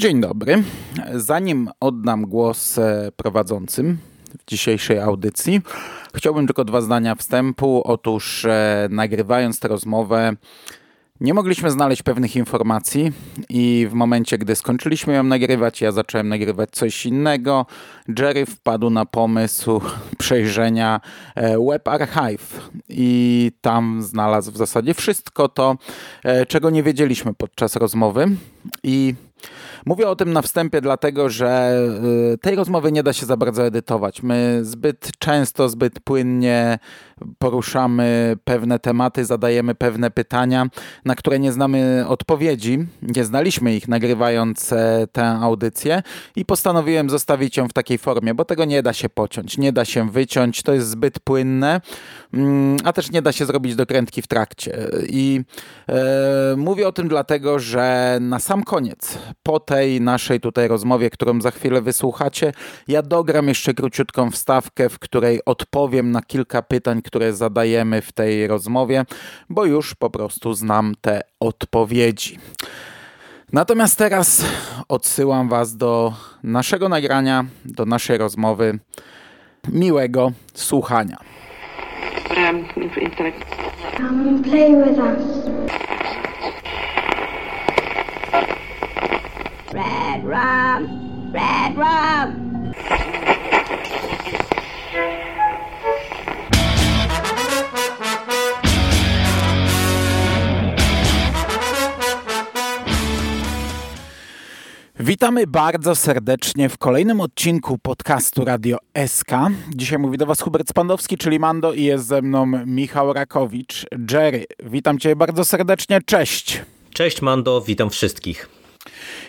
Dzień dobry. Zanim oddam głos e, prowadzącym w dzisiejszej audycji, chciałbym tylko dwa zdania wstępu. Otóż e, nagrywając tę rozmowę, nie mogliśmy znaleźć pewnych informacji i w momencie, gdy skończyliśmy ją nagrywać, ja zacząłem nagrywać coś innego. Jerry wpadł na pomysł przejrzenia e, Web Archive i tam znalazł w zasadzie wszystko to, czego nie wiedzieliśmy podczas rozmowy i Mówię o tym na wstępie, dlatego że y, tej rozmowy nie da się za bardzo edytować. My zbyt często, zbyt płynnie poruszamy pewne tematy, zadajemy pewne pytania, na które nie znamy odpowiedzi. Nie znaliśmy ich nagrywając e, tę audycję i postanowiłem zostawić ją w takiej formie, bo tego nie da się pociąć, nie da się wyciąć, to jest zbyt płynne, mm, a też nie da się zrobić dokrętki w trakcie. I e, mówię o tym dlatego, że na sam koniec, po tej naszej tutaj rozmowie, którą za chwilę wysłuchacie, ja dogram jeszcze króciutką wstawkę, w której odpowiem na kilka pytań, które zadajemy w tej rozmowie, bo już po prostu znam te odpowiedzi. Natomiast teraz odsyłam Was do naszego nagrania, do naszej rozmowy. Miłego słuchania. Come and play with us. Red rum, red rum. Witamy bardzo serdecznie w kolejnym odcinku podcastu Radio SK. Dzisiaj mówi do Was Hubert Spandowski, czyli Mando i jest ze mną Michał Rakowicz. Jerry, witam Cię bardzo serdecznie, cześć. Cześć Mando, witam wszystkich.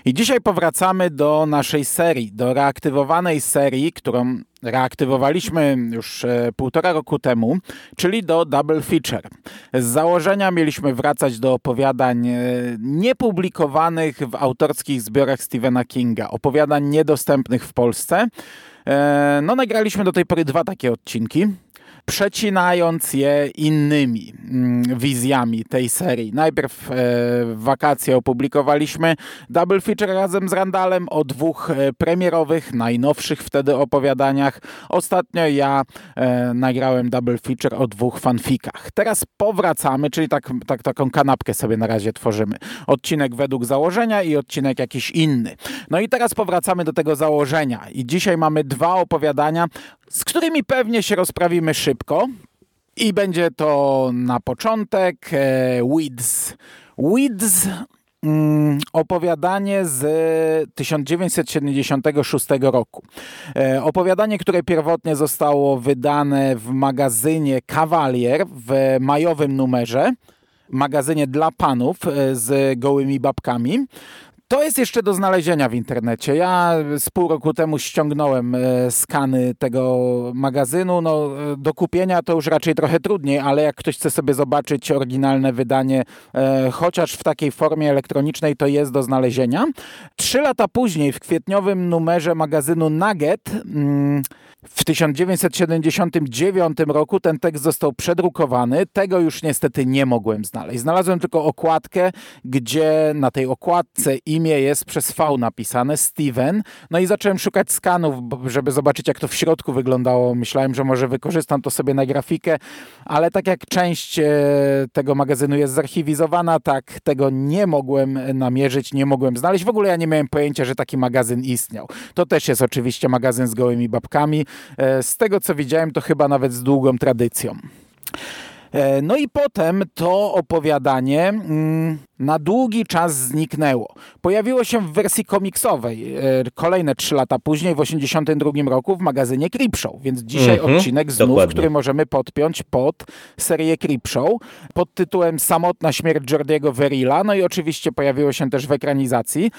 I dzisiaj powracamy do naszej serii, do reaktywowanej serii, którą reaktywowaliśmy już e, półtora roku temu, czyli do Double Feature. Z założenia mieliśmy wracać do opowiadań e, niepublikowanych w autorskich zbiorach Stephena Kinga, opowiadań niedostępnych w Polsce. E, no, nagraliśmy do tej pory dwa takie odcinki przecinając je innymi mm, wizjami tej serii. Najpierw e, w wakacje opublikowaliśmy double feature razem z Randalem o dwóch e, premierowych, najnowszych wtedy opowiadaniach. Ostatnio ja e, nagrałem double feature o dwóch fanfikach. Teraz powracamy, czyli tak, tak, taką kanapkę sobie na razie tworzymy. Odcinek według założenia i odcinek jakiś inny. No i teraz powracamy do tego założenia i dzisiaj mamy dwa opowiadania, z którymi pewnie się rozprawimy szybko. I będzie to na początek e, Weeds. Weeds mm, opowiadanie z 1976 roku. E, opowiadanie, które pierwotnie zostało wydane w magazynie Cavalier w majowym numerze magazynie dla panów e, z gołymi babkami. To jest jeszcze do znalezienia w internecie. Ja z pół roku temu ściągnąłem e, skany tego magazynu. No, e, do kupienia to już raczej trochę trudniej, ale jak ktoś chce sobie zobaczyć oryginalne wydanie, e, chociaż w takiej formie elektronicznej, to jest do znalezienia. Trzy lata później, w kwietniowym numerze magazynu Nugget, mm, w 1979 roku ten tekst został przedrukowany. Tego już niestety nie mogłem znaleźć. Znalazłem tylko okładkę, gdzie na tej okładce imię jest przez V napisane, Steven. No i zacząłem szukać skanów, żeby zobaczyć jak to w środku wyglądało. Myślałem, że może wykorzystam to sobie na grafikę, ale tak jak część e, tego magazynu jest zarchiwizowana, tak tego nie mogłem namierzyć, nie mogłem znaleźć. W ogóle ja nie miałem pojęcia, że taki magazyn istniał. To też jest oczywiście magazyn z gołymi babkami. E, z tego co widziałem, to chyba nawet z długą tradycją. E, no i potem to opowiadanie mm, na długi czas zniknęło. Pojawiło się w wersji komiksowej e, kolejne trzy lata później, w 1982 roku w magazynie Creepshow, więc dzisiaj -hmm, odcinek znów, dokładnie. który możemy podpiąć pod serię Creepshow pod tytułem Samotna śmierć Jordiego Verilla. No i oczywiście pojawiło się też w ekranizacji.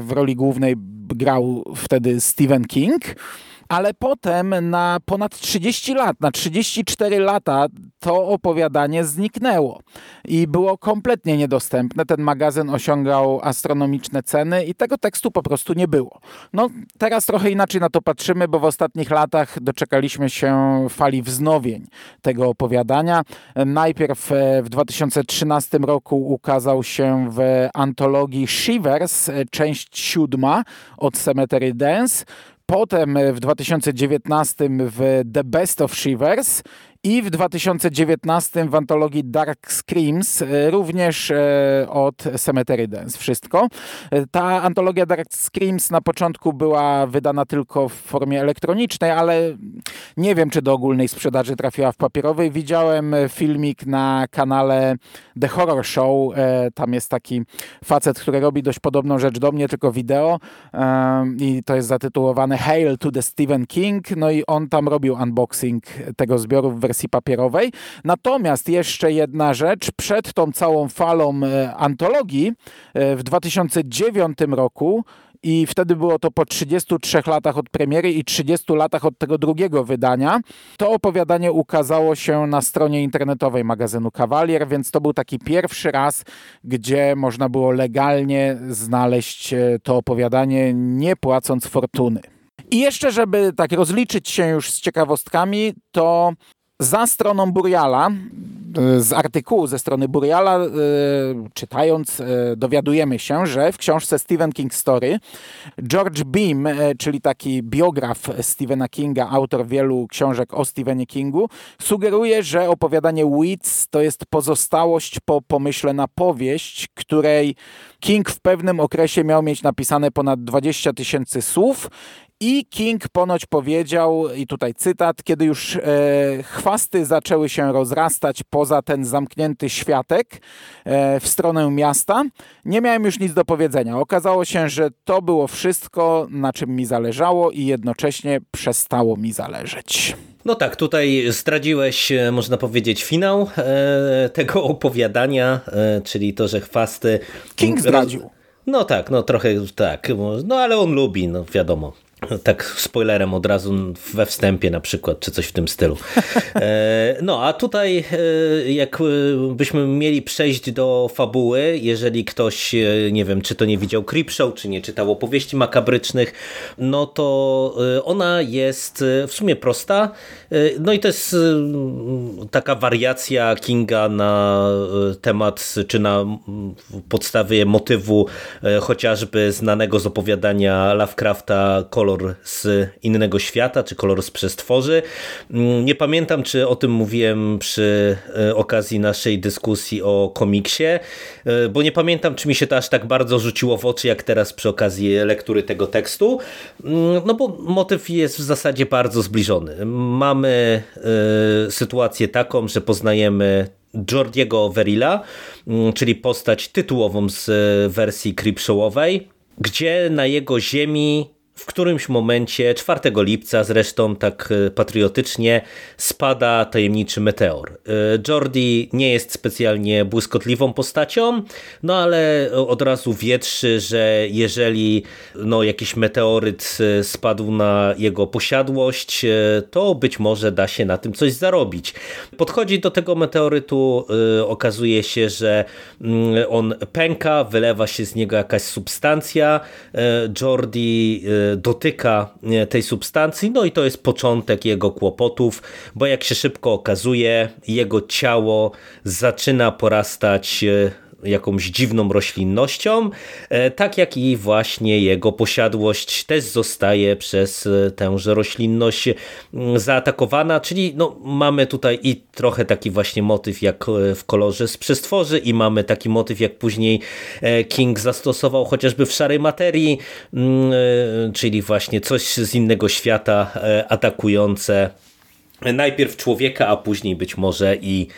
W roli głównej grał wtedy Stephen King. Ale potem na ponad 30 lat, na 34 lata to opowiadanie zniknęło i było kompletnie niedostępne. Ten magazyn osiągał astronomiczne ceny i tego tekstu po prostu nie było. No teraz trochę inaczej na to patrzymy, bo w ostatnich latach doczekaliśmy się fali wznowień tego opowiadania. Najpierw e, w 2013 roku ukazał się w antologii Shivers, e, część siódma od Cemetery Dance. Potem w 2019 w The Best of Shivers i w 2019 w antologii Dark Screams, e, również e, od Cemetery Dance. Wszystko. E, ta antologia Dark Screams na początku była wydana tylko w formie elektronicznej, ale nie wiem, czy do ogólnej sprzedaży trafiła w papierowej. Widziałem filmik na kanale The Horror Show. Tam jest taki facet, który robi dość podobną rzecz do mnie, tylko wideo. I to jest zatytułowane Hail to the Stephen King. No i on tam robił unboxing tego zbioru w wersji wersji papierowej. Natomiast jeszcze jedna rzecz, przed tą całą falą e, antologii e, w 2009 roku i wtedy było to po 33 latach od premiery i 30 latach od tego drugiego wydania. To opowiadanie ukazało się na stronie internetowej magazynu Kawalier, więc to był taki pierwszy raz, gdzie można było legalnie znaleźć e, to opowiadanie, nie płacąc fortuny. I jeszcze, żeby tak rozliczyć się już z ciekawostkami, to za stroną Buriala, e, z artykułu ze strony Buriala, e, czytając, e, dowiadujemy się, że w książce Stephen King Story George Beam, czyli taki biograf Stephena Kinga, autor wielu książek o Stephenie Kingu, sugeruje, że opowiadanie Weeds to jest pozostałość po pomyśle na powieść, której King w pewnym okresie miał mieć napisane ponad 20 tysięcy słów i King ponoć powiedział, i tutaj cytat, kiedy już e, chwasty zaczęły się rozrastać poza ten zamknięty światek e, w stronę miasta, nie miałem już nic do powiedzenia. Okazało się, że to było wszystko, na czym mi zależało i jednocześnie przestało mi zależeć. No tak, tutaj zdradziłeś, e, można powiedzieć, finał e, tego opowiadania, e, czyli to, że chwasty... King zdradził. No tak, no trochę tak, no ale on lubi, no wiadomo tak spoilerem od razu we wstępie na przykład, czy coś w tym stylu. E, no, a tutaj e, jakbyśmy mieli przejść do fabuły, jeżeli ktoś, e, nie wiem, czy to nie widział Creepshow, czy nie czytał opowieści makabrycznych, no to ona jest w sumie prosta. No i to jest taka wariacja Kinga na temat, czy na podstawie motywu chociażby znanego z opowiadania Lovecrafta Kolor kolor z innego świata, czy kolor z przestworzy. Mm, nie pamiętam, czy o tym mówiłem przy e, okazji naszej dyskusji o komiksie, e, bo nie pamiętam, czy mi się to aż tak bardzo rzuciło w oczy, jak teraz przy okazji lektury tego tekstu. Mm, no bo motyw jest w zasadzie bardzo zbliżony. Mamy e, sytuację taką, że poznajemy Jordiego Verilla, mm, czyli postać tytułową z wersji Creepshowowej, gdzie na jego ziemi w którymś momencie, 4 lipca zresztą tak e, patriotycznie, spada tajemniczy meteor. E, Jordi nie jest specjalnie błyskotliwą postacią, no ale od razu wietrzy, że jeżeli no, jakiś meteoryt e, spadł na jego posiadłość, to być może da się na tym coś zarobić. Podchodzi do tego meteorytu, okazuje się, że mm, on pęka, wylewa się z niego jakaś substancja. Jordi dotyka tej substancji, no i to jest początek jego kłopotów, bo jak się szybko okazuje, jego ciało zaczyna porastać e, jakąś dziwną roślinnością, e, tak jak i właśnie jego posiadłość też zostaje przez e, tęże roślinność mm, zaatakowana, czyli no, mamy tutaj i trochę taki właśnie motyw jak e, w kolorze z przestworzy i mamy taki motyw jak później King zastosował chociażby w szarej materii, mm, czyli właśnie coś z innego świata atakujące najpierw człowieka, a później być może i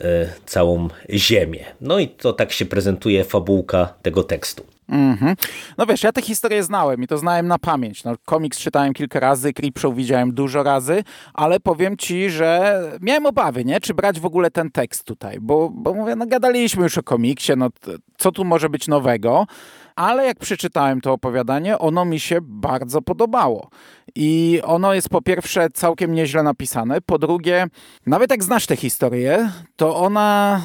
E, całą ziemię. No i to tak się prezentuje fabułka tego tekstu. Mm -hmm. No wiesz, ja tę historię znałem i to znałem na pamięć. No, komiks czytałem kilka razy, Creepshow widziałem dużo razy, ale powiem ci, że miałem obawy, nie? Czy brać w ogóle ten tekst tutaj, bo, bo mówię, no gadaliśmy już o komiksie, no co tu może być nowego? Ale jak przeczytałem to opowiadanie, ono mi się bardzo podobało. I ono jest po pierwsze całkiem nieźle napisane, po drugie, nawet jak znasz tę historię, to ona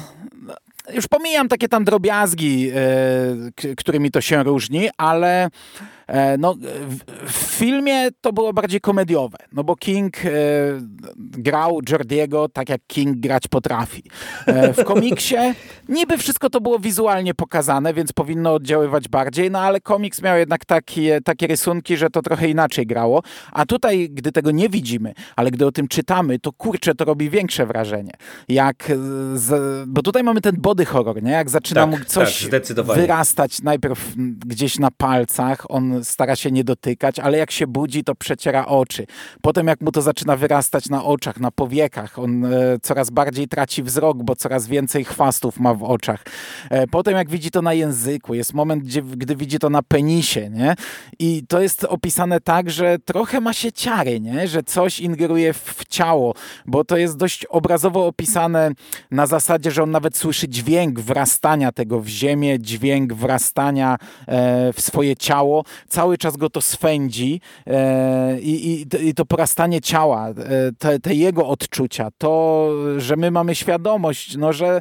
już pomijam takie tam drobiazgi, e, którymi to się różni, ale no, w, filmie to było bardziej komediowe, no bo King e, grał Jordiego tak, jak King grać potrafi. E, w komiksie niby wszystko to było wizualnie pokazane, więc powinno oddziaływać bardziej, no ale komiks miał jednak takie, takie rysunki, że to trochę inaczej grało, a tutaj, gdy tego nie widzimy, ale gdy o tym czytamy, to kurczę, to robi większe wrażenie. Jak, z, bo tutaj mamy ten body horror, nie? Jak zaczyna tak, mu coś tak, wyrastać najpierw gdzieś na palcach, on stara się nie dotykać, ale jak się budzi, to przeciera oczy. Potem jak mu to zaczyna wyrastać na oczach, na powiekach, on e, coraz bardziej traci wzrok, bo coraz więcej chwastów ma w oczach. E, potem jak widzi to na języku, jest moment, gdzie, gdy widzi to na penisie, nie? I to jest opisane tak, że trochę ma się ciary, nie? Że coś ingeruje w ciało, bo to jest dość obrazowo opisane na zasadzie, że on nawet słyszy dźwięk wrastania tego w ziemię, dźwięk wrastania e, w swoje ciało, cały czas go to swędzi e, i, i, i, to porastanie ciała, e, te, te, jego odczucia, to, że my mamy świadomość, no, że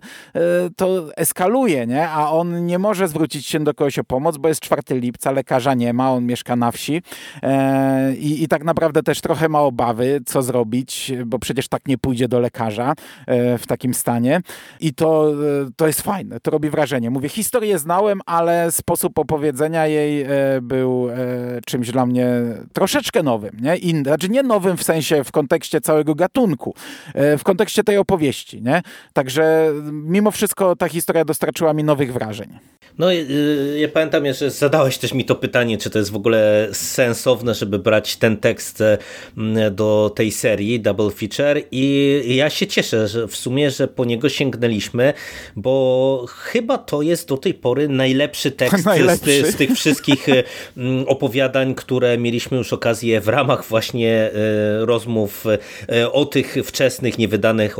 to eskaluje, nie? a on nie może zwrócić się do kogoś o pomoc, bo jest 4 lipca, lekarza nie ma, on mieszka na wsi i, i tak naprawdę też trochę ma obawy, co zrobić, bo przecież tak nie pójdzie do lekarza e, w takim stanie i to, e, to jest fajne, to robi wrażenie. Mówię, historię znałem, ale sposób opowiedzenia jej był e, czymś dla mnie troszeczkę nowym. Nie? In, znaczy nie nowym w sensie w kontekście całego gatunku, w kontekście tej opowieści. Nie? Także mimo wszystko ta historia dostarczyła mi nowych wrażeń. No, y, ja pamiętam, że zadałeś też mi to pytanie, czy to jest w ogóle sensowne, żeby brać ten tekst do tej serii Double Feature i ja się cieszę, że w sumie, że po niego sięgnęliśmy, bo chyba to jest do tej pory najlepszy tekst najlepszy. Z, z, tych wszystkich e, opowiadań, które mieliśmy już okazję w ramach właśnie e, rozmów o tych wczesnych, niewydanych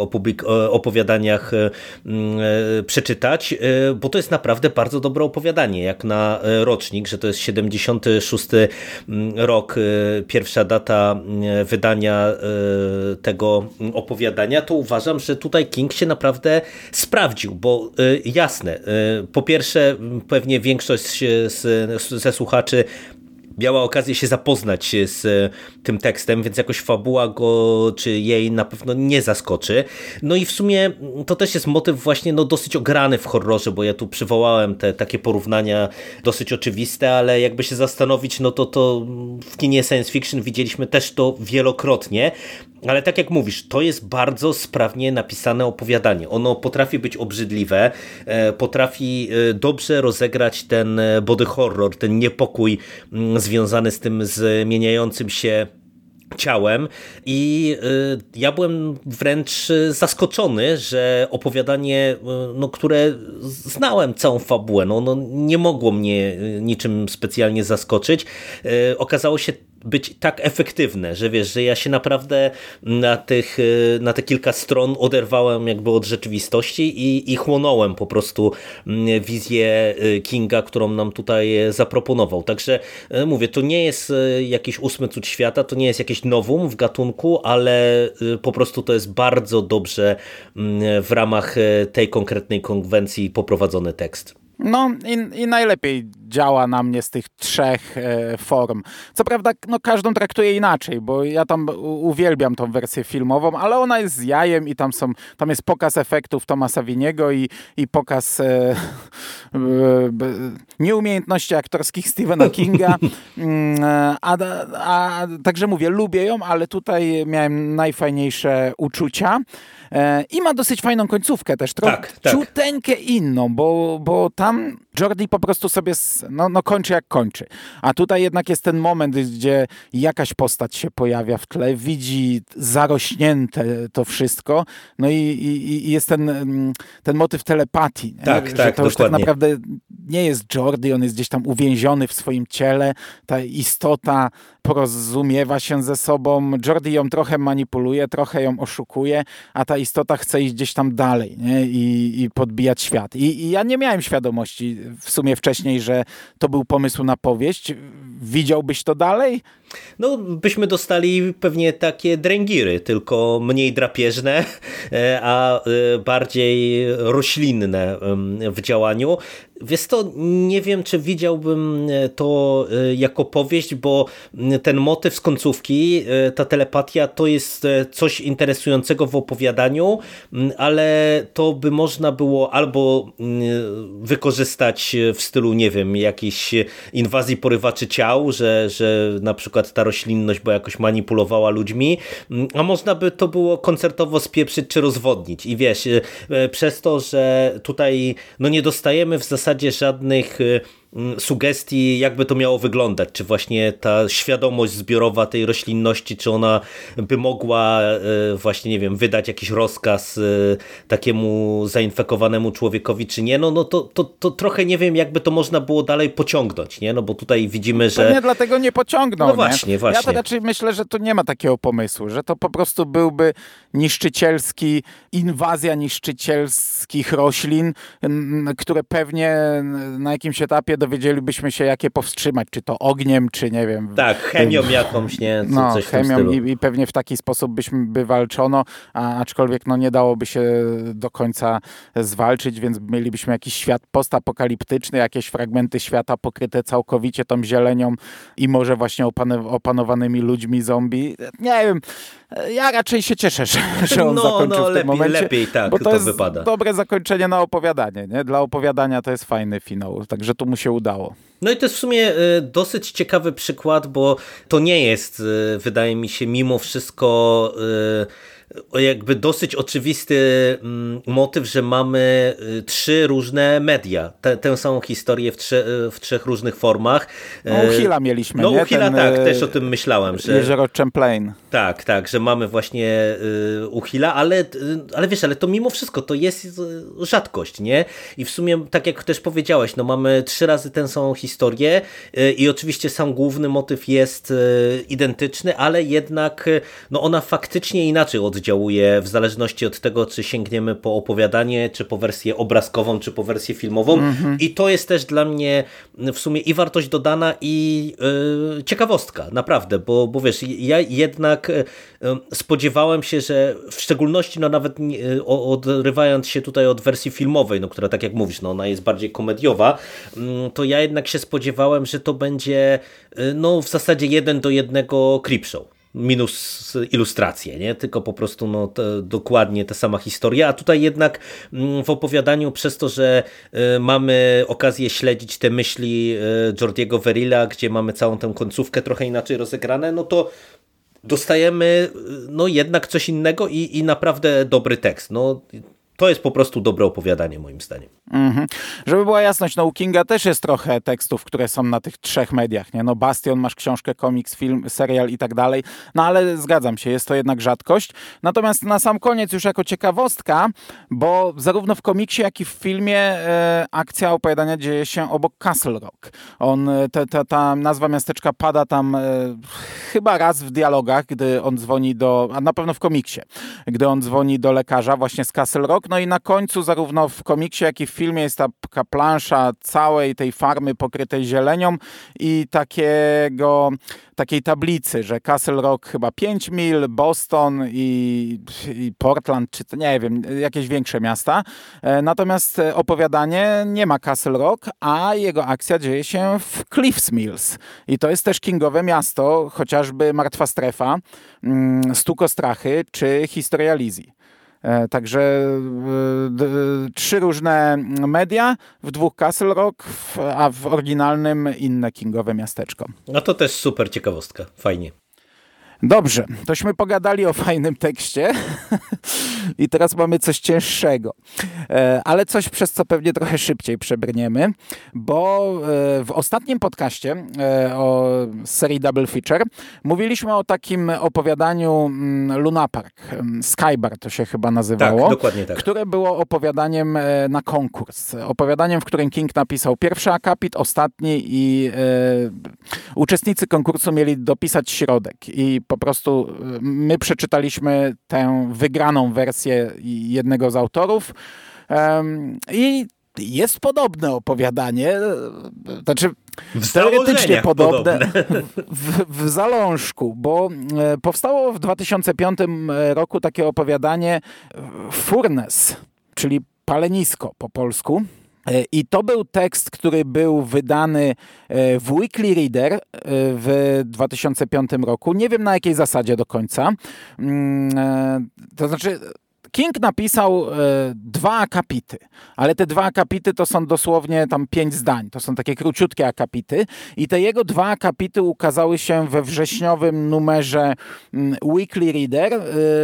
opowiadaniach przeczytać, bo to jest naprawdę bardzo dobre opowiadanie, jak na e, rocznik, że to jest 76 mm, rok, e, pierwsza data wydania e, tego opowiadania, to uważam, że tutaj King się naprawdę sprawdził, bo jasne, po pierwsze pewnie większość ze słuchaczy miała okazję się zapoznać z e, tym tekstem, więc jakoś fabuła go czy jej na pewno nie zaskoczy. No i w sumie to też jest motyw właśnie no, dosyć ograny w horrorze, bo ja tu przywołałem te takie porównania dosyć oczywiste, ale jakby się zastanowić, no to, to w kinie science fiction widzieliśmy też to wielokrotnie. Ale tak jak mówisz, to jest bardzo sprawnie napisane opowiadanie. Ono potrafi być obrzydliwe, e, potrafi e, dobrze rozegrać ten body horror, ten niepokój mm, związany z tym zmieniającym się ciałem. I y, ja byłem wręcz zaskoczony, że opowiadanie, y, no, które znałem całą fabułę, no, no, nie mogło mnie niczym specjalnie zaskoczyć, y, okazało się być tak efektywne, że wiesz, że ja się naprawdę na, tych, y, na te kilka stron oderwałem jakby od rzeczywistości i, i chłonąłem po prostu mm, wizję y, Kinga, którą nam tutaj zaproponował. Także y, mówię, to nie jest jakiś ósmy cud świata, to nie jest jakieś nowum w gatunku, ale po prostu to jest bardzo dobrze mm, w ramach tej konkretnej konwencji poprowadzony tekst. No i, i, najlepiej działa na mnie z tych trzech e, form. Co prawda, no, każdą traktuję inaczej, bo ja tam uwielbiam tą wersję filmową, ale ona jest z jajem i tam są, tam jest pokaz efektów Tomasa Winiego i, i pokaz e, e, nieumiejętności aktorskich Stephena Kinga. Mm, a, a, a, także mówię, lubię ją, ale tutaj miałem najfajniejsze uczucia. E, I ma dosyć fajną końcówkę też, trochę tak, tak. ciuteńkę inną, bo, bo tam some Jordi po prostu sobie no, no kończy jak kończy. A tutaj jednak jest ten moment, gdzie jakaś postać się pojawia w tle, widzi zarośnięte to wszystko, no i, i, i jest ten, mm, ten motyw telepatii. Tak, że tak, to już tak naprawdę nie jest Jordi, on jest gdzieś tam uwięziony w swoim ciele, ta istota porozumiewa się ze sobą, Jordi ją trochę manipuluje, trochę ją oszukuje, a ta istota chce iść gdzieś tam dalej nie? I, i podbijać świat. I, I ja nie miałem świadomości w sumie wcześniej, że to był pomysł na powieść. Widziałbyś to dalej? No byśmy dostali pewnie takie dręgiry, tylko mniej drapieżne, a bardziej roślinne w działaniu. Wiesz to, nie wiem, czy widziałbym e, to e, jako powieść, bo ten motyw z końcówki, e, ta telepatia, to jest coś interesującego w opowiadaniu, ale to by można było albo wykorzystać w stylu, nie wiem, jakiejś inwazji porywaczy ciał, że, że na przykład ta roślinność bo jakoś manipulowała ludźmi, a można by to było koncertowo spieprzyć czy rozwodnić. I wiesz, przez to, że tutaj no nie dostajemy w zasadzie żadnych y, Mm, sugestii, jakby to miało wyglądać. Czy właśnie ta świadomość zbiorowa tej roślinności, czy ona by mogła e, właśnie, nie wiem, wydać jakiś rozkaz e, takiemu zainfekowanemu człowiekowi, czy nie, no, no to, to, to trochę nie wiem, jakby to można było dalej pociągnąć, nie? No bo tutaj widzimy, że... Nie dlatego nie pociągnął, No właśnie, nie? właśnie. Ja to raczej myślę, że tu nie ma takiego pomysłu, że to po prostu byłby niszczycielski, inwazja niszczycielskich roślin, które pewnie na jakimś etapie dowiedzielibyśmy się, jakie powstrzymać, czy to ogniem, czy nie wiem. Tak, chemią jakąś, nie? Co, no, coś chemią i, i, pewnie w taki sposób byśmy by walczono, a, aczkolwiek no, nie dałoby się do końca zwalczyć, więc mielibyśmy jakiś świat postapokaliptyczny, jakieś fragmenty świata pokryte całkowicie tą zielenią i może właśnie opanowanymi ludźmi zombie. Nie wiem, ja raczej się cieszę, że, że on no, zakończył no, w tym lepiej, momencie. Lepiej tak, bo to, to jest wypada. dobre zakończenie na opowiadanie. Nie? Dla opowiadania to jest fajny finał, także tu mu się udało. No i to jest w sumie e, dosyć ciekawy przykład, bo to nie jest, e, wydaje mi się, mimo wszystko e, jakby dosyć oczywisty mm, motyw, że mamy y, trzy różne media. Tę, tę samą historię w, trze, w trzech różnych formach. No Uchila mieliśmy, No nie? Uchila Ten, tak, e, też o tym myślałem. Że... Jezioro Champlain. Tak, tak, że mamy właśnie y, Uchila, ale, y, ale wiesz, ale to mimo wszystko to jest rzadkość, nie? I w sumie, tak jak też powiedziałeś, no mamy trzy razy tę samą historię i oczywiście sam główny motyw jest identyczny, ale jednak no ona faktycznie inaczej oddziałuje oddziałuje w zależności od tego, czy sięgniemy po opowiadanie, czy po wersję obrazkową, czy po wersję filmową. Mm-hmm. I to jest też dla mnie w sumie i wartość dodana, i yy, ciekawostka, naprawdę, bo, bo wiesz, ja jednak yy, spodziewałem się, że w szczególności, no nawet yy, odrywając się tutaj od wersji filmowej, no która tak jak mówisz, no ona jest bardziej komediowa, mm, to ja jednak się spodziewałem, że to będzie y, no w zasadzie jeden do jednego creepshow minus ilustracje, nie? tylko po prostu no, te, dokładnie ta sama historia, a tutaj jednak mm, w opowiadaniu przez to, że y, mamy okazję śledzić te myśli y, Jordiego Verilla, gdzie mamy całą tę końcówkę trochę inaczej rozegrane, no to dostajemy y, no jednak coś innego i, i naprawdę dobry tekst. No, to jest po prostu dobre opowiadanie moim zdaniem. Mhm. Żeby była jasność, no u Kinga też jest trochę tekstów, które są na tych trzech mediach, nie? No Bastion, masz książkę, komiks, film, serial i tak dalej, no ale zgadzam się, jest to jednak rzadkość. Natomiast na sam koniec już jako ciekawostka, bo zarówno w komiksie, jak i w filmie e, akcja opowiadania dzieje się obok Castle Rock. On, e, te, te, ta nazwa miasteczka pada tam e, chyba raz w dialogach, gdy on dzwoni do, a na pewno w komiksie, gdy on dzwoni do lekarza właśnie z Castle Rock, no i na końcu zarówno w komiksie, jak i w filmie jest taka plansza całej tej farmy pokrytej zielenią i takiego, takiej tablicy, że Castle Rock chyba 5 mil, Boston i, i Portland, czy to nie wiem, jakieś większe miasta. E, natomiast opowiadanie nie ma Castle Rock, a jego akcja dzieje się w Cliffs Mills. I to jest też kingowe miasto, chociażby Martwa Strefa, mm, Stukostrachy czy Historia Lizzie. E, także e, trzy różne media, w dwóch Castle Rock, a w oryginalnym inne kingowe miasteczko. No to też super ciekawostka, fajnie. Dobrze, tośmy pogadali o fajnym tekście. I teraz mamy coś cięższego, e, ale coś przez co pewnie trochę szybciej przebrniemy, bo e, w ostatnim podcaście e, o serii Double Feature mówiliśmy o takim opowiadaniu mm, Luna Park, Skybar to się chyba nazywało, tak, dokładnie tak. które było opowiadaniem na konkurs, opowiadaniem, w którym King napisał pierwszy akapit, ostatni i uczestnicy konkursu mieli dopisać środek. I po prostu y, my przeczytaliśmy tę wygraną wersję jednego z autorów i jest podobne opowiadanie, znaczy teoretycznie podobne, podobne. W, w, zalążku, bo e, powstało w 2005 roku takie opowiadanie Furnes, czyli palenisko po polsku. E, I to był tekst, który był wydany e, w Weekly Reader w 2005 roku. Nie wiem na jakiej zasadzie do końca. Mm, to znaczy, King napisał e, dwa akapity, ale te dwa akapity to są dosłownie tam pięć zdań. To są takie króciutkie akapity i te jego dwa akapity ukazały się we wrześniowym numerze mm, Weekly Reader e,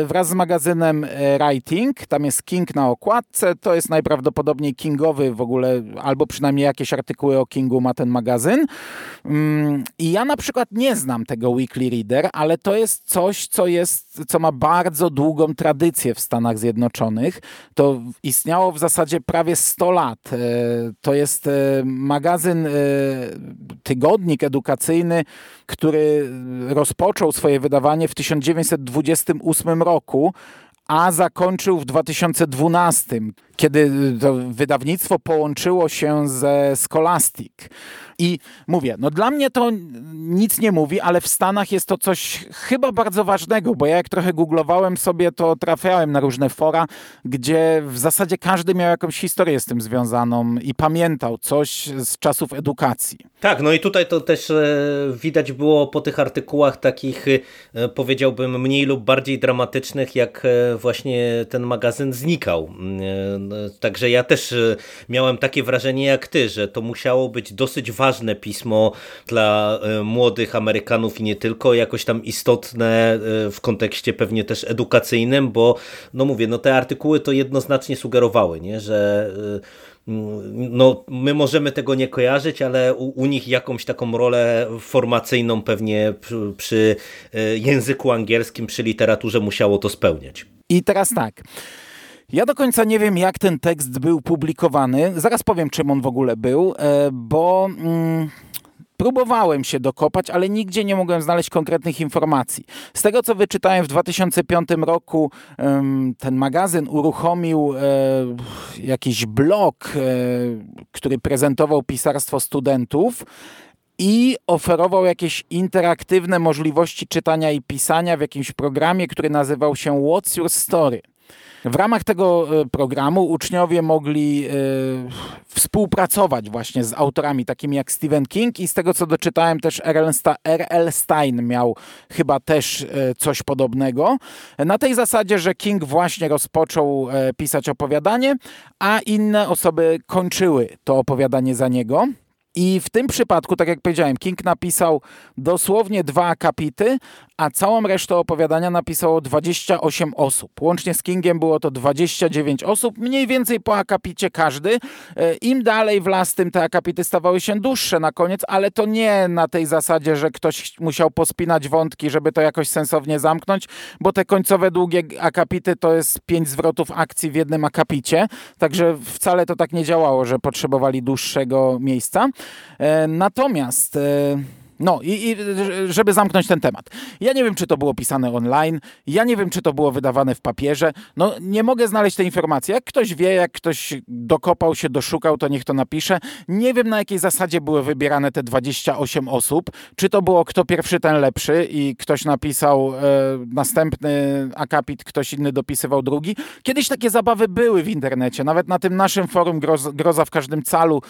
wraz z magazynem e, Writing. Tam jest King na okładce. To jest najprawdopodobniej Kingowy w ogóle, albo przynajmniej jakieś artykuły o Kingu ma ten magazyn. Mm, I ja na przykład nie znam tego Weekly Reader, ale to jest coś, co jest, co ma bardzo długą tradycję w Stanach Stanach Zjednoczonych. To istniało w zasadzie prawie 100 lat. E, to jest e, magazyn, e, tygodnik edukacyjny, który rozpoczął swoje wydawanie w 1928 roku a zakończył w 2012, kiedy to wydawnictwo połączyło się ze Scholastic. I mówię, no dla mnie to nic nie mówi, ale w Stanach jest to coś chyba bardzo ważnego, bo ja jak trochę googlowałem sobie, to trafiałem na różne fora, gdzie w zasadzie każdy miał jakąś historię z tym związaną i pamiętał coś z czasów edukacji. Tak, no i tutaj to też e, widać było po tych artykułach takich, e, powiedziałbym, mniej lub bardziej dramatycznych, jak e, właśnie ten magazyn znikał. No, także ja też miałem takie wrażenie jak ty, że to musiało być dosyć ważne pismo dla e, młodych Amerykanów i nie tylko, jakoś tam istotne e, w kontekście pewnie też edukacyjnym, bo no mówię, no te artykuły to jednoznacznie sugerowały, nie, że e, no, my możemy tego nie kojarzyć, ale u, u, nich jakąś taką rolę formacyjną pewnie przy, przy języku angielskim, przy literaturze musiało to spełniać. I teraz tak. Ja do końca nie wiem, jak ten tekst był publikowany. Zaraz powiem, czym on w ogóle był, e, bo. Mm, próbowałem się dokopać, ale nigdzie nie mogłem znaleźć konkretnych informacji. Z tego, co wyczytałem w 2005 roku, ten magazyn uruchomił e, jakiś blog, e, który prezentował pisarstwo studentów i oferował jakieś interaktywne możliwości czytania i pisania w jakimś programie, który nazywał się What's Your Story. W ramach tego e, programu uczniowie mogli e, współpracować właśnie z autorami takimi jak Stephen King i z tego co doczytałem też R.L. Stein miał chyba też e, coś podobnego. Na tej zasadzie, że King właśnie rozpoczął pisać opowiadanie, a inne osoby kończyły to opowiadanie za niego. I w tym przypadku, tak jak powiedziałem, King napisał dosłownie dwa akapity, a całą resztę opowiadania napisało 28 osób. Łącznie z Kingiem było to 29 osób, mniej więcej po akapicie każdy. E, Im dalej w las, tym te akapity stawały się dłuższe na koniec, ale to nie na tej zasadzie, że ktoś musiał pospinać wątki, żeby to jakoś sensownie zamknąć, bo te końcowe długie akapity to jest pięć zwrotów akcji w jednym akapicie, także wcale to tak nie działało, że potrzebowali dłuższego miejsca. E, natomiast e, no i, i, żeby zamknąć ten temat. Ja nie wiem, czy to było pisane online, ja nie wiem, czy to było wydawane w papierze. No nie mogę znaleźć tej informacji. Jak ktoś wie, jak ktoś dokopał się, doszukał, to niech to napisze. Nie wiem, na jakiej zasadzie były wybierane te 28 osób. Czy to było kto pierwszy, ten lepszy i ktoś napisał e, następny akapit, ktoś inny dopisywał drugi. Kiedyś takie zabawy były w internecie. Nawet na tym naszym forum Groza, w każdym calu,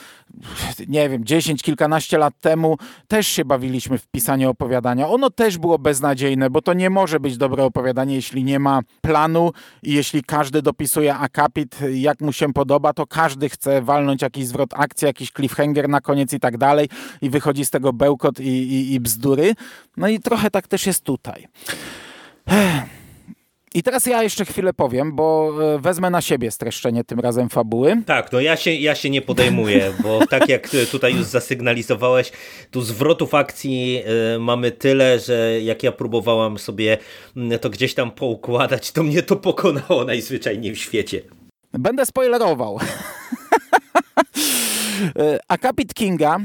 nie wiem, 10, kilkanaście lat temu też się bawili bawiliśmy w pisanie opowiadania. Ono też było beznadziejne, bo to nie może być dobre opowiadanie, jeśli nie ma planu i jeśli każdy dopisuje akapit, jak mu się podoba, to każdy chce walnąć jakiś zwrot akcji, jakiś cliffhanger na koniec i tak dalej i wychodzi z tego bełkot i, i, i bzdury. No i trochę tak też jest tutaj. I teraz ja jeszcze chwilę powiem, bo e, wezmę na siebie streszczenie tym razem fabuły. Tak, no ja się, ja się nie podejmuję, bo tak jak tutaj już zasygnalizowałeś, tu zwrotów akcji y, mamy tyle, że jak ja próbowałam sobie mm, to gdzieś tam poukładać, to mnie to pokonało najzwyczajniej w świecie. Będę spoilerował. Akapit Kinga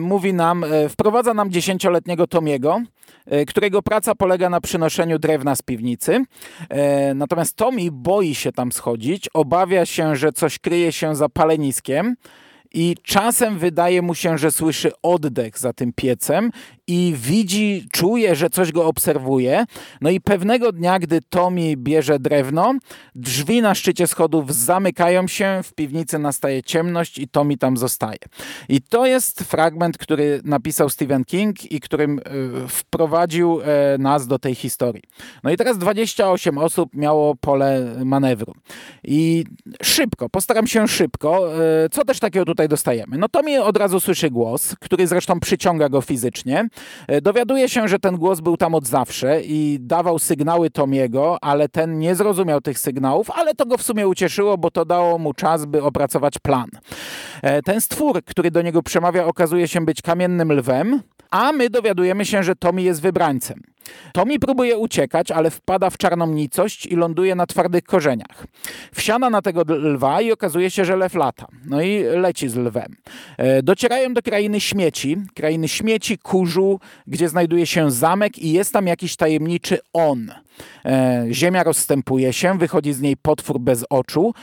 mówi nam, wprowadza nam dziesięcioletniego Tomiego, którego praca polega na przynoszeniu drewna z piwnicy. Natomiast Tommy boi się tam schodzić, obawia się, że coś kryje się za paleniskiem i czasem wydaje mu się, że słyszy oddech za tym piecem i widzi, czuje, że coś go obserwuje. No i pewnego dnia, gdy Tommy bierze drewno, drzwi na szczycie schodów zamykają się, w piwnicy nastaje ciemność i Tommy tam zostaje. I to jest fragment, który napisał Stephen King i którym e, wprowadził e, nas do tej historii. No i teraz 28 osób miało pole manewru. I szybko, postaram się szybko. E, co też takiego tutaj dostajemy? No Tommy od razu słyszy głos, który zresztą przyciąga go fizycznie. E, dowiaduje się, że ten głos był tam od zawsze i dawał sygnały Tomiego, ale ten nie zrozumiał tych sygnałów, ale to go w sumie ucieszyło, bo to dało mu czas, by opracować plan. E, ten stwór, który do niego przemawia, okazuje się być kamiennym lwem, a my dowiadujemy się, że Tommy jest wybrańcem. Tommy próbuje uciekać, ale wpada w czarną nicość i ląduje na twardych korzeniach. Wsiada na tego lwa i okazuje się, że lew lata. No i leci z lwem. E, docierają do krainy śmieci, krainy śmieci, kurzu, gdzie znajduje się zamek i jest tam jakiś tajemniczy on. E, ziemia rozstępuje się, wychodzi z niej potwór bez oczu.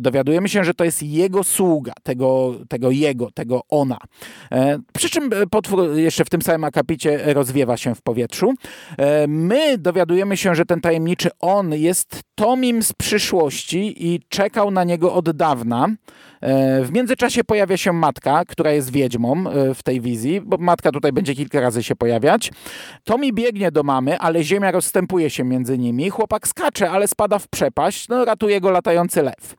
Dowiadujemy się, że to jest jego sługa, tego, tego jego, tego ona. E, przy czym potwór jeszcze w tym samym akapicie rozwiewa się w powietrzu. E, my dowiadujemy się, że ten tajemniczy on jest Tomim z przyszłości i czekał na niego od dawna. E, w międzyczasie pojawia się matka, która jest wiedźmą e, w tej wizji, bo matka tutaj będzie kilka razy się pojawiać. Tommy biegnie do mamy, ale ziemia rozstępuje się między nimi. Chłopak skacze, ale spada w przepaść. No, ratuje go latający lew.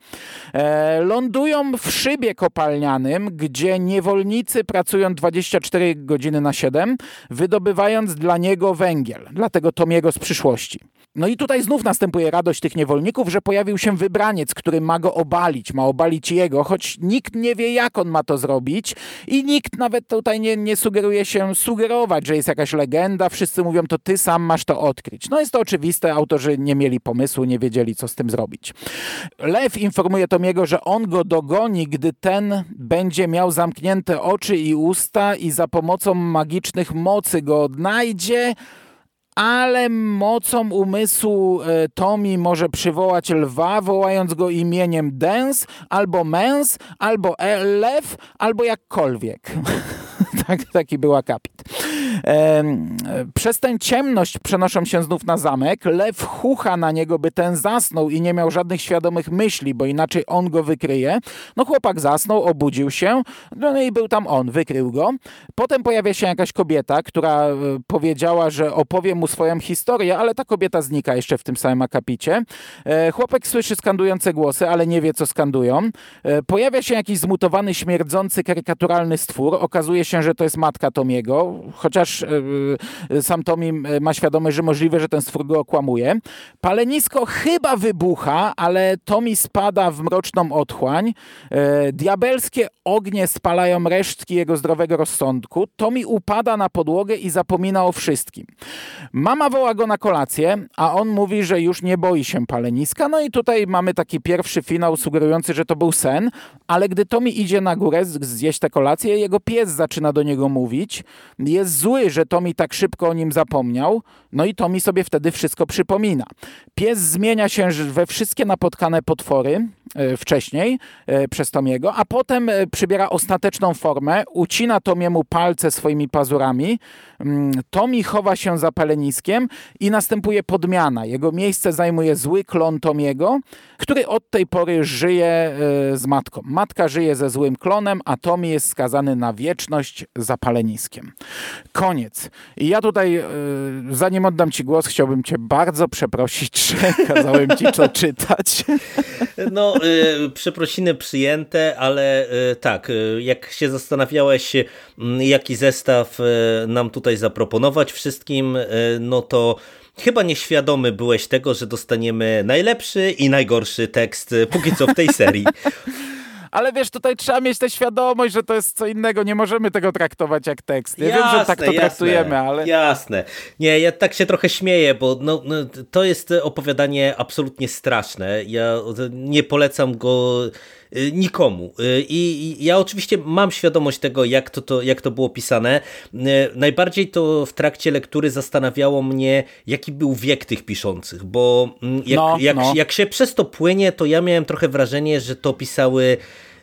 Lądują w szybie kopalnianym, gdzie niewolnicy pracują 24 godziny na 7, wydobywając dla niego węgiel, dla tego Tomiego z przyszłości. No i tutaj znów następuje radość tych niewolników, że pojawił się wybraniec, który ma go obalić, ma obalić jego, choć nikt nie wie, jak on ma to zrobić i nikt nawet tutaj nie, nie sugeruje się sugerować, że jest jakaś legenda. Wszyscy mówią, to ty sam masz to odkryć. No jest to oczywiste, autorzy nie mieli pomysłu, nie wiedzieli, co z tym zrobić. Lew informuje Tomiego, że on go dogoni, gdy ten będzie miał zamknięte oczy i usta i za pomocą magicznych mocy go odnajdzie, ale mocą umysłu e, Tommy może przywołać lwa, wołając go imieniem Dens, albo Mens, albo Lew, albo jakkolwiek. tak, taki był akapit. Przez tę ciemność przenoszą się znów na zamek. Lew chucha na niego, by ten zasnął i nie miał żadnych świadomych myśli, bo inaczej on go wykryje. No chłopak zasnął, obudził się, no i był tam on, wykrył go. Potem pojawia się jakaś kobieta, która e, powiedziała, że opowie mu swoją historię, ale ta kobieta znika jeszcze w tym samym akapicie. E, chłopak słyszy skandujące głosy, ale nie wie, co skandują. E, pojawia się jakiś zmutowany, śmierdzący, karykaturalny stwór. Okazuje się, że to jest matka Tomiego, chociaż sam Tommy ma świadomość, że możliwe, że ten stwór go okłamuje. Palenisko chyba wybucha, ale Tommy spada w mroczną otchłań. Diabelskie ognie spalają resztki jego zdrowego rozsądku. Tommy upada na podłogę i zapomina o wszystkim. Mama woła go na kolację, a on mówi, że już nie boi się paleniska. No i tutaj mamy taki pierwszy finał sugerujący, że to był sen, ale gdy Tommy idzie na górę zjeść tę kolację, jego pies zaczyna do niego mówić. Jest zły, że Tommy tak szybko o nim zapomniał, no i Tommy sobie wtedy wszystko przypomina. Pies zmienia się we wszystkie napotkane potwory e, wcześniej e, przez Tomiego, a potem e, przybiera ostateczną formę, ucina Tomiemu palce swoimi pazurami, Tommy chowa się za peleniskiem i następuje podmiana. Jego miejsce zajmuje zły klon Tomiego, który od tej pory żyje z matką. Matka żyje ze złym klonem, a Tommy jest skazany na wieczność za paleniskiem. Koniec. I ja tutaj, zanim zanim oddam Ci głos, chciałbym Cię bardzo przeprosić, że kazałem Ci to czytać. No, y, przeprosiny przyjęte, ale tak, jak się zastanawiałeś, jaki zestaw nam tutaj zaproponować wszystkim, no to chyba nieświadomy byłeś tego, że dostaniemy najlepszy i najgorszy tekst póki co w tej serii. ale wiesz, tutaj trzeba mieć tę świadomość, że to jest co innego, nie możemy tego traktować jak tekst. Ja jasne, wiem, że tak to jasne, traktujemy, ale... Jasne. Nie, ja tak się trochę śmieję, bo no, no, to jest opowiadanie absolutnie straszne. Ja nie polecam go nikomu. I ja oczywiście mam świadomość tego, jak to, to, jak to było pisane. Najbardziej to w trakcie lektury zastanawiało mnie, jaki był wiek tych piszących, bo mm, jak, no, jak, no. jak się przez to płynie, to ja miałem trochę wrażenie, że to pisały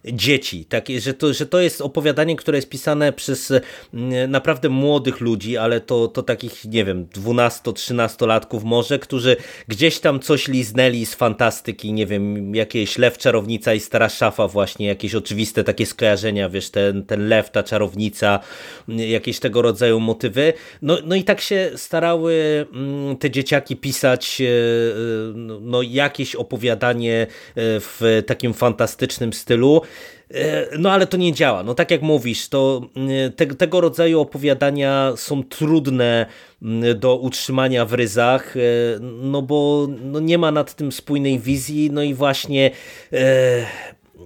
dzieci. Tak, że, to, że to jest opowiadanie, które jest pisane przez mm, naprawdę młodych ludzi, ale to, to takich, nie wiem, 12-13 może, którzy gdzieś tam coś liznęli z fantastyki, nie wiem, jakieś lew, czarownica i stara szafa właśnie, jakieś oczywiste takie skojarzenia, wiesz, ten, ten lew, ta czarownica, jakieś tego rodzaju motywy. No, no i tak się starały mm, te dzieciaki pisać e, e, no, jakieś opowiadanie e, w takim fantastycznym stylu, E, no ale to nie działa. No tak jak mówisz, to e, te, tego rodzaju opowiadania są trudne do utrzymania w ryzach, e, no bo no nie ma nad tym spójnej wizji, no i właśnie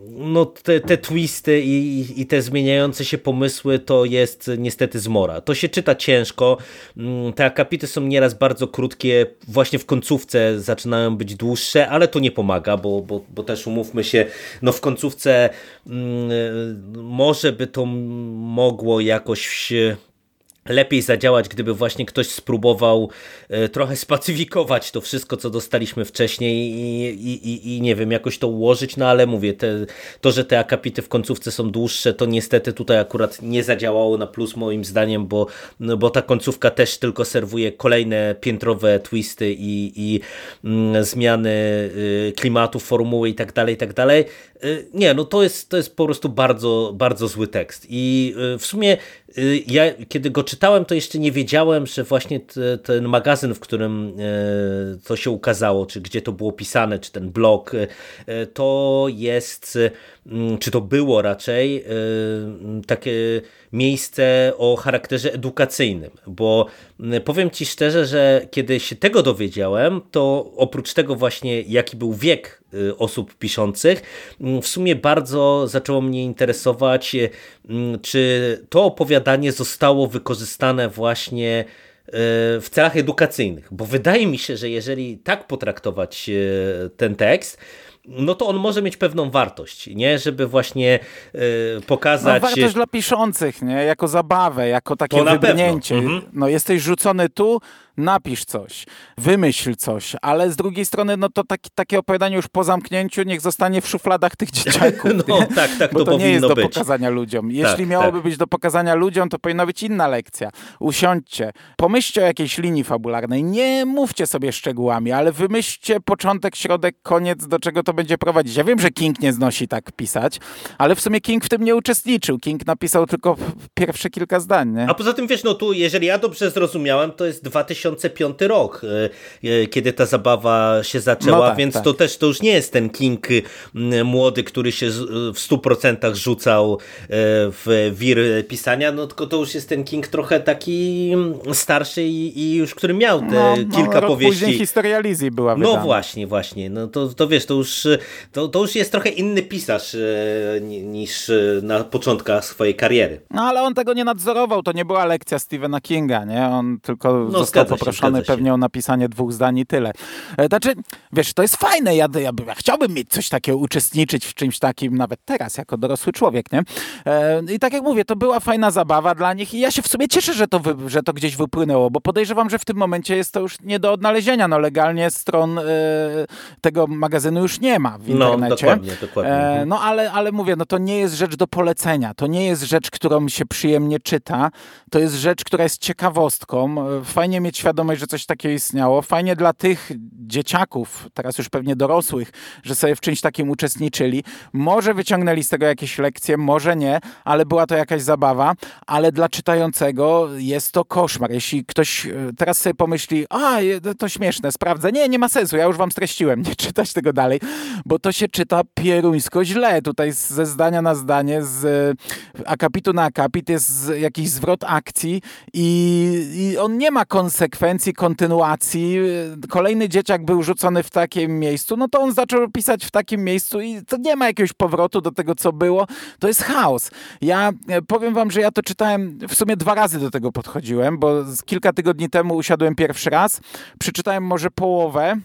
no te, te twisty i, i te zmieniające się pomysły to jest niestety zmora. To się czyta ciężko, mm, te akapity są nieraz bardzo krótkie, właśnie w końcówce zaczynają być dłuższe, ale to nie pomaga, bo, bo, bo też umówmy się, no w końcówce mm, może by to mogło jakoś lepiej zadziałać, gdyby właśnie ktoś spróbował e, trochę spacyfikować to wszystko, co dostaliśmy wcześniej i, i, i nie wiem, jakoś to ułożyć, no ale mówię, te, to, że te akapity w końcówce są dłuższe, to niestety tutaj akurat nie zadziałało na plus moim zdaniem, bo, no, bo ta końcówka też tylko serwuje kolejne piętrowe twisty i, i mm, zmiany y, klimatu, formuły i tak dalej, i tak dalej. Y, nie, no to jest, to jest po prostu bardzo, bardzo zły tekst. I y, w sumie ja kiedy go czytałem, to jeszcze nie wiedziałem, że właśnie te, ten magazyn, w którym to się ukazało, czy gdzie to było pisane, czy ten blog, to jest, mm, czy to było raczej takie miejsce o charakterze edukacyjnym, bo mm, powiem Ci szczerze, że kiedy się tego dowiedziałem, to oprócz tego właśnie jaki był wiek osób piszących, mm, w sumie bardzo zaczęło mnie interesować, czy to opowiadanie zostało wykorzystane właśnie e, w celach edukacyjnych, bo wydaje mi się, że jeżeli tak potraktować ten tekst, no to on może mieć pewną wartość, nie? Żeby właśnie y, pokazać... No, wartość dla piszących, nie? Jako zabawę, jako takie wybrnięcie. Mhm. No jesteś rzucony tu, napisz coś, wymyśl coś, ale z drugiej strony, no to taki, takie opowiadanie już po zamknięciu niech zostanie w szufladach tych dzieciaków. no nie? tak, tak, Bo to, to nie jest do być. pokazania ludziom. Tak, Jeśli tak, miałoby tak. być do pokazania ludziom, to powinna być inna lekcja. Usiądźcie, pomyślcie o jakiejś linii fabularnej, nie mówcie sobie szczegółami, ale wymyślcie początek, środek, koniec, do czego to będzie prowadzić. Ja wiem, że King nie znosi tak pisać, ale w sumie King w tym nie uczestniczył. King napisał tylko pierwsze kilka zdań. Nie? A poza tym, wiesz, no tu, jeżeli ja dobrze zrozumiałem, to jest 2005 rok, e, e, kiedy ta zabawa się zaczęła, no tak, więc tak. to też to już nie jest ten King młody, który się w 100% rzucał e, w wir pisania, no tylko to już jest ten King trochę taki starszy i, i już, który miał te no, no kilka no, powieści. Później historia Lizzie była wydana. No właśnie, właśnie. No to, to wiesz, to już, to, to już jest trochę inny pisarz niż na początkach swojej kariery. No ale on tego nie nadzorował, to nie była lekcja Stephena Kinga, nie? On tylko no, został poproszony się, pewnie o napisanie dwóch zdań i tyle. E, znaczy, wiesz, to jest fajne, ja, ja, ja chciałbym mieć coś takiego, uczestniczyć w czymś takim nawet teraz, jako dorosły człowiek, nie? E, I tak jak mówię, to była fajna zabawa dla nich i ja się w sumie cieszę, że to, wy, że to gdzieś wypłynęło, bo podejrzewam, że w tym momencie jest to już nie do odnalezienia, no legalnie stron e, tego magazynu już nie ma w no, internecie. No, dokładnie, dokładnie. No ale, ale mówię, no to nie jest rzecz do polecenia, to nie jest rzecz, którą się przyjemnie czyta, to jest rzecz, która jest ciekawostką. Fajnie mieć świadomość, że coś takiego istniało. Fajnie dla tych dzieciaków, teraz już pewnie dorosłych, że sobie w czymś takim uczestniczyli. Może wyciągnęli z tego jakieś lekcje, może nie, ale była to jakaś zabawa, ale dla czytającego jest to koszmar. Jeśli ktoś e, teraz sobie pomyśli, a to śmieszne, sprawdzę. Nie, nie ma sensu, ja już wam streściłem, nie czytać tego dalej, bo to się czyta pieruńsko źle. Tutaj ze zdania na zdanie, z e, akapitu na akapit jest jakiś zwrot akcji i, i on nie ma konsekwencji, kontynuacji. Kolejny dzieciak był rzucony w takim miejscu, no to on zaczął pisać w takim miejscu i to nie ma jakiegoś powrotu do tego, co było. To jest chaos. Ja e, powiem wam, że ja to czytałem, w sumie dwa razy do tego podchodziłem, bo kilka tygodni temu usiadłem pierwszy raz, przeczytałem może połowę,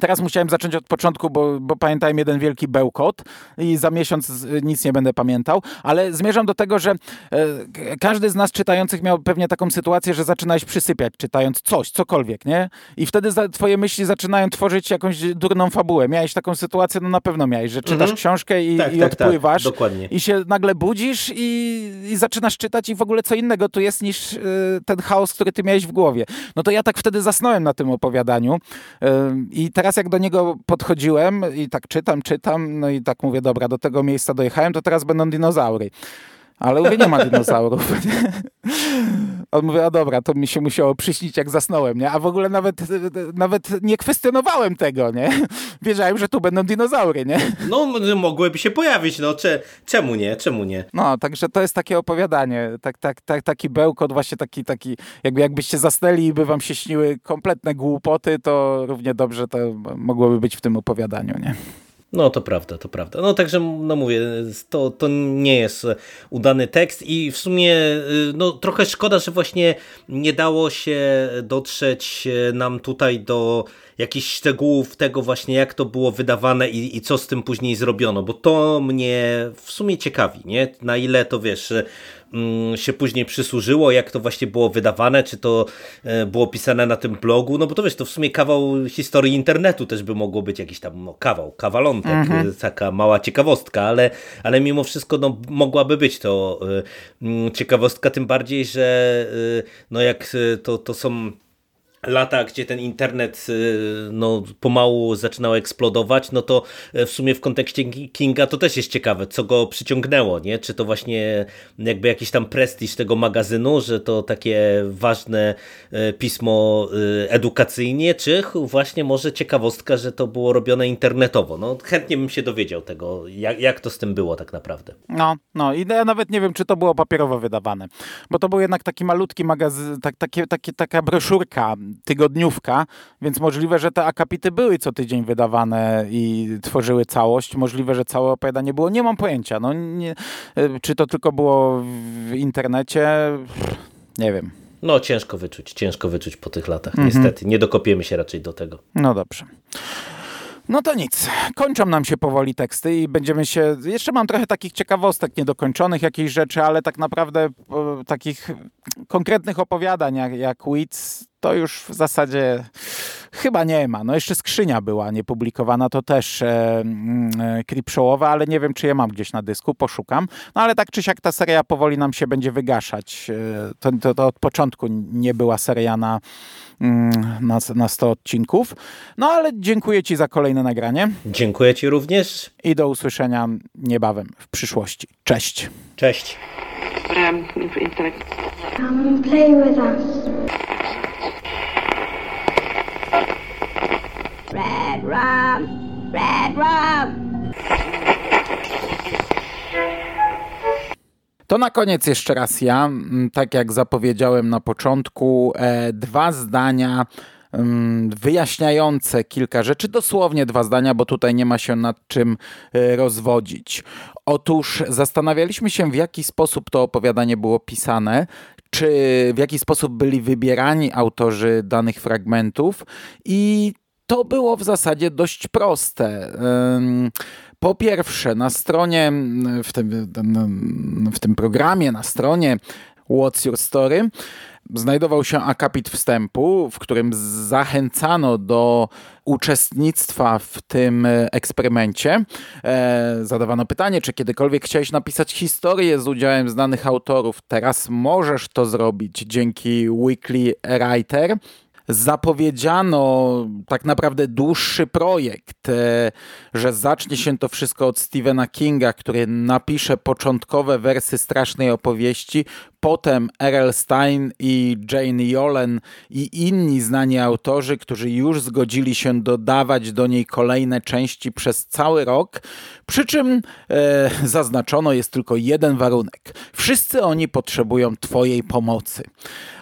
Teraz musiałem zacząć od początku, bo, bo pamiętałem jeden wielki bełkot i za miesiąc nic nie będę pamiętał, ale zmierzam do tego, że e, każdy z nas czytających miał pewnie taką sytuację, że zaczynałeś przysypiać czytając coś, cokolwiek, nie? I wtedy za, twoje myśli zaczynają tworzyć jakąś durną fabułę. Miałeś taką sytuację, no na pewno miałeś, że czytasz mhm. książkę i, tak, i tak, tak. odpływasz tak, i się nagle budzisz i, i, zaczynasz czytać i w ogóle co innego tu jest niż y, ten chaos, który ty miałeś w głowie. No to ja tak wtedy zasnąłem na tym opowiadaniu y, i teraz teraz jak do niego podchodziłem i tak czytam, czytam, no i tak mówię, dobra, do tego miejsca dojechałem, to teraz będą dinozaury. Ale mówię, nie ma dinozaurów. On mówi, a dobra, to mi się musiało przyśnić, jak zasnąłem, nie? A w ogóle nawet, nawet nie kwestionowałem tego, nie? Wiedziałem, że tu będą dinozaury, nie? No, mogłyby się pojawić, no cze, czemu nie, czemu nie? No, także to jest takie opowiadanie, tak, tak, tak, taki bełkot, właśnie taki, taki jakby jakbyście zasnęli i by wam się śniły kompletne głupoty, to równie dobrze to mogłoby być w tym opowiadaniu, nie? No to prawda, to prawda. No także, no mówię, to, to nie jest udany tekst i w sumie y, no, trochę szkoda, że właśnie nie dało się dotrzeć y, nam tutaj do jakichś szczegółów tego właśnie, jak to było wydawane i, i co z tym później zrobiono, bo to mnie w sumie ciekawi, nie? Na ile to wiesz, się później przysłużyło, jak to właśnie było wydawane, czy to e, było pisane na tym blogu, no bo to wiesz, to w sumie kawał historii internetu też by mogło być jakiś tam no, kawał, kawalątek, mhm. E, taka mała ciekawostka, ale, ale mimo wszystko no, mogłaby być to y, ciekawostka, tym bardziej, że no jak to, to są lata, gdzie ten internet y, no, pomału zaczynał eksplodować, no to e, w sumie w kontekście Kinga to też jest ciekawe, co go przyciągnęło, nie? Czy to właśnie jakby jakiś tam prestiż tego magazynu, że to takie ważne e, pismo edukacyjnie, czy właśnie może ciekawostka, że to było robione internetowo. No chętnie bym się dowiedział tego, jak, jak to z tym było tak naprawdę. No, no i ja nawet nie wiem, czy to było papierowo wydawane, bo to był jednak taki malutki magazyn, tak, takie, takie, taka broszurka tygodniówka, więc możliwe, że te akapity były co tydzień wydawane i tworzyły całość. Możliwe, że całe opowiadanie było. Nie mam pojęcia. No, nie, czy to tylko było w internecie? Nie wiem. No ciężko wyczuć, ciężko wyczuć po tych latach, mhm. niestety. Nie dokopiemy się raczej do tego. No dobrze. No to nic. Kończą nam się powoli teksty i będziemy się. Jeszcze mam trochę takich ciekawostek niedokończonych, jakichś rzeczy, ale tak naprawdę takich konkretnych opowiadań jak, jak Wits to już w zasadzie chyba nie ma. No jeszcze skrzynia była niepublikowana, to też e, mm, e, ale nie wiem, czy je mam gdzieś na dysku, poszukam. No ale tak czy siak ta seria powoli nam się będzie wygaszać. E, to, to, to od początku nie była seria na, mm, na, na 100 odcinków. No ale dziękuję Ci za kolejne nagranie. Dziękuję Ci również. I do usłyszenia niebawem w przyszłości. Cześć. Cześć. Come play with us. Red rum! Red rum! To na koniec jeszcze raz ja, tak jak zapowiedziałem na początku, e, dwa zdania wyjaśniające kilka rzeczy, dosłownie dwa zdania, bo tutaj nie ma się nad czym e, rozwodzić. Otóż zastanawialiśmy się, w jaki sposób to opowiadanie było pisane, czy w jaki sposób byli wybierani autorzy danych fragmentów i to było w zasadzie dość proste. Po pierwsze, na stronie, w tym, w tym programie, na stronie What's Your Story, znajdował się akapit wstępu, w którym zachęcano do uczestnictwa w tym eksperymencie. E, zadawano pytanie, czy kiedykolwiek chciałeś napisać historię z udziałem znanych autorów. Teraz możesz to zrobić dzięki Weekly Writer zapowiedziano tak naprawdę dłuższy projekt, e, że zacznie się to wszystko od Stephena Kinga, który napisze początkowe wersy strasznej opowieści, potem R.L. Stein i Jane Yolen i inni znani autorzy, którzy już zgodzili się dodawać do niej kolejne części przez cały rok, przy czym e, zaznaczono jest tylko jeden warunek. Wszyscy oni potrzebują Twojej pomocy.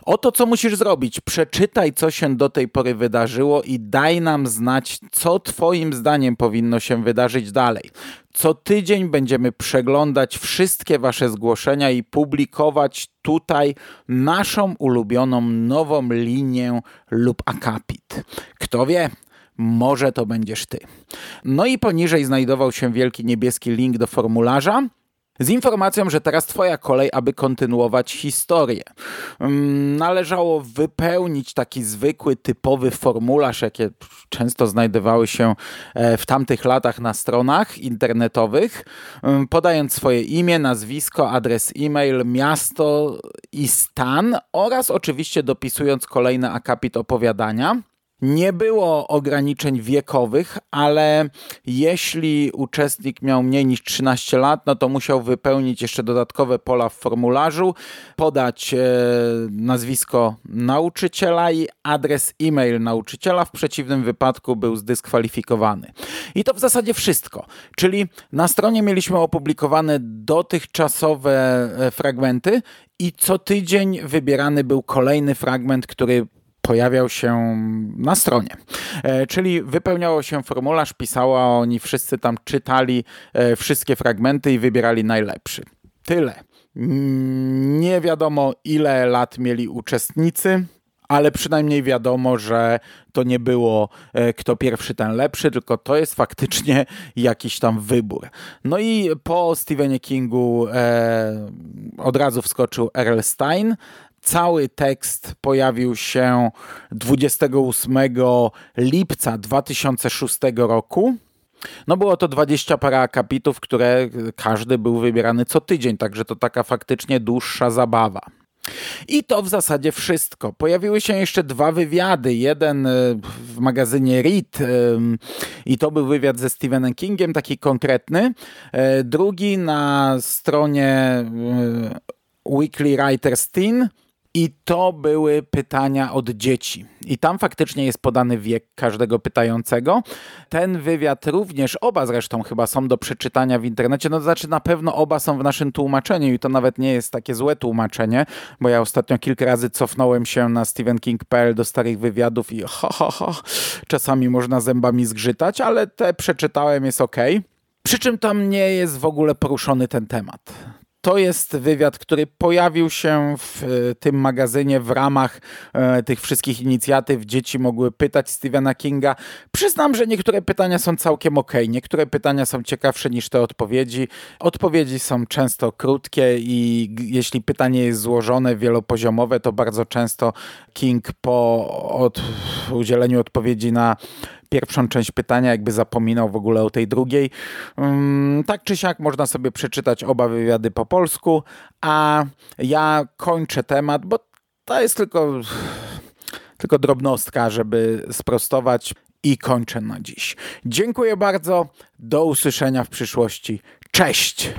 Oto co musisz zrobić. Przeczytaj, co się do tej pory wydarzyło i daj nam znać, co Twoim zdaniem powinno się wydarzyć dalej. Co tydzień będziemy przeglądać wszystkie Wasze zgłoszenia i publikować tutaj naszą ulubioną nową linię lub akapit. Kto wie, może to będziesz ty. No i poniżej znajdował się wielki niebieski link do formularza, z informacją, że teraz twoja kolej, aby kontynuować historię. Mm, należało wypełnić taki zwykły, typowy formularz, jakie często znajdowały się e, w tamtych latach na stronach internetowych, mm, podając swoje imię, nazwisko, adres e-mail, miasto i stan oraz oczywiście dopisując kolejny akapit opowiadania. Nie było ograniczeń wiekowych, ale jeśli uczestnik miał mniej niż 13 lat, no to musiał wypełnić jeszcze dodatkowe pola w formularzu, podać e, nazwisko nauczyciela i adres e-mail nauczyciela. W przeciwnym wypadku był zdyskwalifikowany. I to w zasadzie wszystko. Czyli na stronie mieliśmy opublikowane dotychczasowe e, fragmenty i co tydzień wybierany był kolejny fragment, który pojawiał się na stronie. E, czyli wypełniało się formularz, pisała, oni wszyscy tam czytali e, wszystkie fragmenty i wybierali najlepszy. Tyle. Mm, nie wiadomo, ile lat mieli uczestnicy, ale przynajmniej wiadomo, że to nie było e, kto pierwszy, ten lepszy, tylko to jest faktycznie jakiś tam wybór. No i po Stephenie Kingu e, od razu wskoczył Earl Stein, Cały tekst pojawił się 28 lipca 2006 roku. No było to 20 parę akapitów, które każdy był wybierany co tydzień, także to taka faktycznie dłuższa zabawa. I to w zasadzie wszystko. Pojawiły się jeszcze dwa wywiady. Jeden e, w magazynie Read i to był wywiad ze Stephenem Kingiem, taki konkretny. E, drugi na stronie e, Weekly Writers Teen i to były pytania od dzieci. I tam faktycznie jest podany wiek każdego pytającego. Ten wywiad również, oba zresztą chyba są do przeczytania w internecie. No to znaczy na pewno oba są w naszym tłumaczeniu i to nawet nie jest takie złe tłumaczenie, bo ja ostatnio kilka razy cofnąłem się na stephenking.pl do starych wywiadów i ho, ho, ho, czasami można zębami zgrzytać, ale te przeczytałem, jest ok. Przy czym tam nie jest w ogóle poruszony ten temat. To jest wywiad, który pojawił się w e, tym magazynie w ramach e, tych wszystkich inicjatyw. Dzieci mogły pytać Stephena Kinga. Przyznam, że niektóre pytania są całkiem ok. Niektóre pytania są ciekawsze niż te odpowiedzi. Odpowiedzi są często krótkie i jeśli pytanie jest złożone, wielopoziomowe, to bardzo często King po od, udzieleniu odpowiedzi na pierwszą część pytania, jakby zapominał w ogóle o tej drugiej. Mm, tak czy siak można sobie przeczytać oba wywiady po polsku, a ja kończę temat, bo to jest tylko, tylko drobnostka, żeby sprostować i kończę na dziś. Dziękuję bardzo, do usłyszenia w przyszłości. Cześć!